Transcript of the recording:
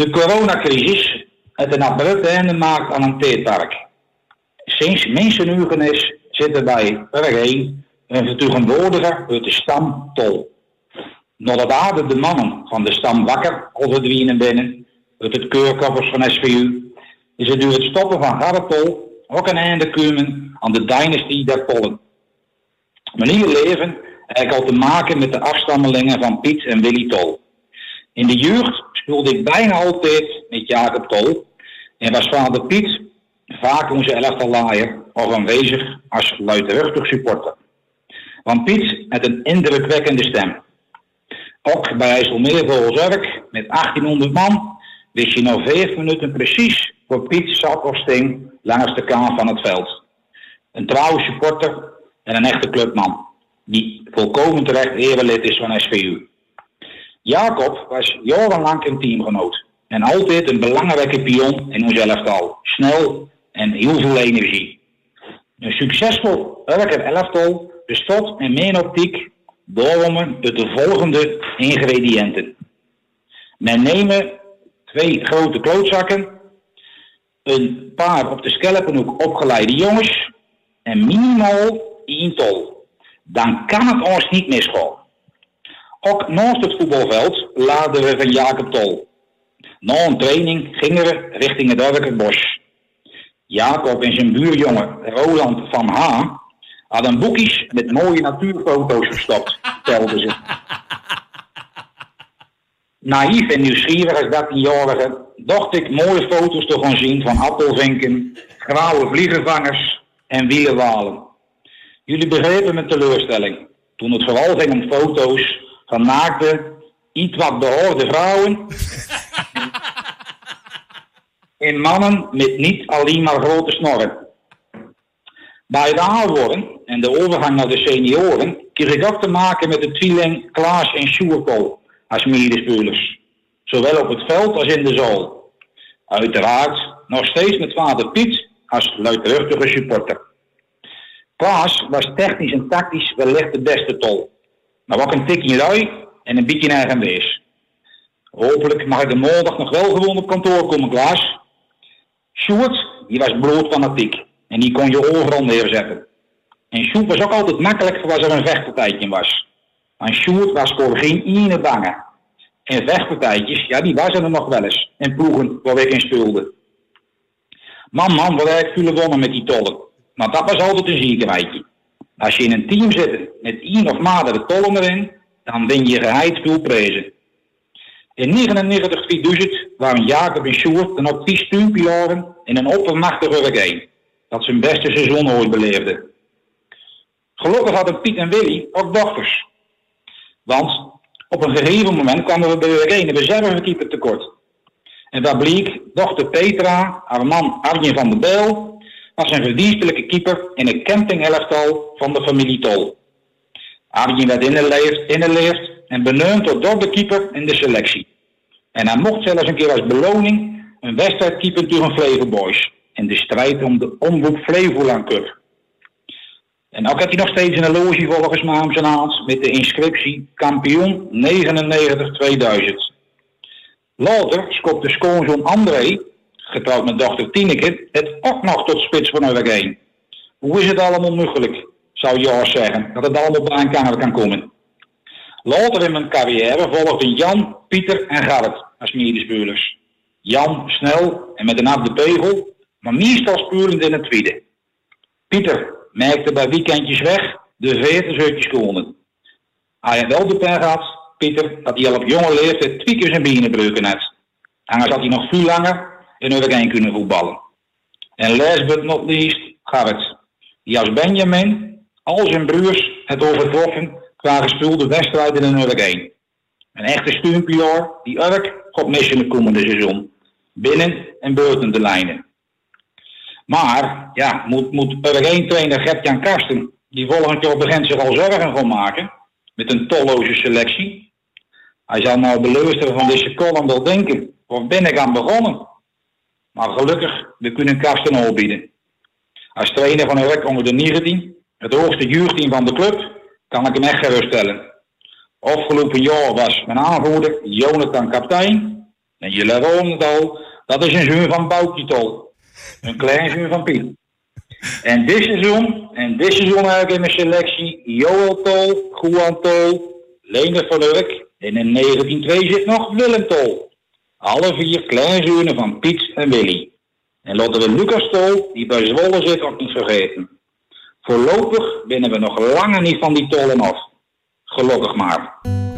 De coronacrisis heeft een abrupt einde gemaakt aan een teerpark. Sinds mensenugen is zitten bij Pergeen een vertegenwoordiger uit de stam Tol. Nadat aarde de mannen van de stam wakker verdwenen binnen, uit het keurkoffers van SVU, is het door het stoppen van Garretol ook een einde komen aan de dynastie der Pollen. Manier leven heeft al te maken met de afstammelingen van Piet en Willy Tol. In de jeugd speelde ik bijna altijd met Jacob Tol en was vader Piet vaak onze elftal laaier of aanwezig als luidruchtig supporter. Want Piet had een indrukwekkende stem. Ook bij IJsselmeer met 1800 man wist je nog vijf minuten precies voor Piet zat of sting langs de kant van het veld. Een trouwe supporter en een echte clubman, die volkomen terecht erelid is van SVU. Jacob was jarenlang een teamgenoot en altijd een belangrijke pion in ons elftal. Snel en heel veel energie. Een succesvol elke elftal bestaat in mijn optiek uit de volgende ingrediënten. Men nemen twee grote klootzakken, een paar op de schelpenhoek opgeleide jongens en minimaal één tol. Dan kan het ons niet misgaan. Ook naast het voetbalveld laden we van Jacob Tol. Na een training gingen we richting het bos. Jacob en zijn buurjongen Roland van H. hadden boekjes met mooie natuurfoto's verstopt, telden ze. Naïef en nieuwsgierig als 13-jarige dacht ik mooie foto's te gaan zien van appelvinken, grauwe vliegenvangers en wielenwalen. Jullie begrepen mijn teleurstelling toen het vooral ging om foto's van naakte, iets wat behoorde vrouwen en mannen met niet alleen maar grote snorren. Bij het aanworden en de overgang naar de senioren kreeg ik ook te maken met de tweeling Klaas en Sjoerkool als medespelers. Zowel op het veld als in de zaal. Uiteraard nog steeds met vader Piet als luidruchtige supporter. Klaas was technisch en tactisch wellicht de beste tol. Maar ook een tikje lui en een beetje wees. Hopelijk mag ik de maandag nog wel gewoon op kantoor komen, Klaas. Sjoerd, die was bloedfanatiek. En die kon je overal neerzetten. En Sjoerd was ook altijd makkelijk als er een vechtpartijtje was. Maar Sjoerd was voor geen ene bange. En vechtpartijtjes, ja, die waren er nog wel eens. En ploegen waar ik in speelde. Man, man, wat heb ik veel gewonnen met die tollen. Maar dat was altijd een ziekenwijtje. Als je in een team zit met één of meerdere tollen erin, dan win je geheid veel. In 99-2000 waren Jacob en Sjoerd dan ook die steunpilaren in een oppermachtige reggae. Dat zijn beste seizoen ooit beleefde. Gelukkig hadden Piet en Willy ook dochters. Want op een gegeven moment kwamen we bij de reservekeeper tekort. En dat bleek dochter Petra, haar man Arjen van der Bijl, was een verdienstelijke keeper in het campingelftal van de familie Tol. Arjen werd inleerd en benoemd tot de keeper in de selectie. En hij mocht zelfs een keer als beloning een wedstrijd keeper tegen Flevo Boys. In de strijd om de omroep Flevoland Cup. En ook had hij nog steeds een loge volgens mij om zijn naam met de inscriptie kampioen 99-2000. Later schopte schoonzoon André, getrouwd met dochter Tineke, het ook nog tot spits van heen. Hoe is het allemaal mogelijk, zou Jors zeggen, dat het allemaal bij elkaar kan komen? Later in mijn carrière volgden Jan, Pieter en Gerrit als medespelers. Jan snel en met een af de beugel, maar meestal spelend in het tweede. Pieter merkte bij weekendjes weg de veertigzeutjes gewonnen. Hij had wel de pijn gehad, Pieter, dat hij al op jonge leeftijd twee keer zijn benen breuken had. En hij had hij nog veel langer in Urgijn kunnen voetballen. En last but not least, Gerrit, die als Benjamin al zijn broers het overtroffen qua gespeelde wedstrijden in Urk Een echte steunpilaar die Urk gaat missen het komende seizoen. Binnen en buiten de lijnen. Maar, ja, moet, moet Urk trainer Gert-Jan Karsten, die volgend jaar begint zich al zorgen gaan maken, met een tolloze selectie. Hij zal nou beluisteren van deze column wel denken, of ben ik aan begonnen? Maar gelukkig, we kunnen Karsten bieden. Als trainer van Urk onder de 19, het hoogste jeugdteam van de club, kan ik hem echt geruststellen. Afgelopen jaar was mijn aanvoerder Jonathan kaptein. En jullie horen het al, dat is een zoon van Boukje Tol. Een klein zoon van Piet. En dit seizoen, en dit seizoen heb ik in mijn selectie Joel Tol, Juan Tol, Leender van Urk en in 1902 zit nog Willem Tol. Alle vier kleinzonen van Piet en Willy. En laten we Lucas Tol, die bij Zwolle zit, ook niet vergeten. Voorlopig binnen we nog langer niet van die tollen af. Gelukkig maar.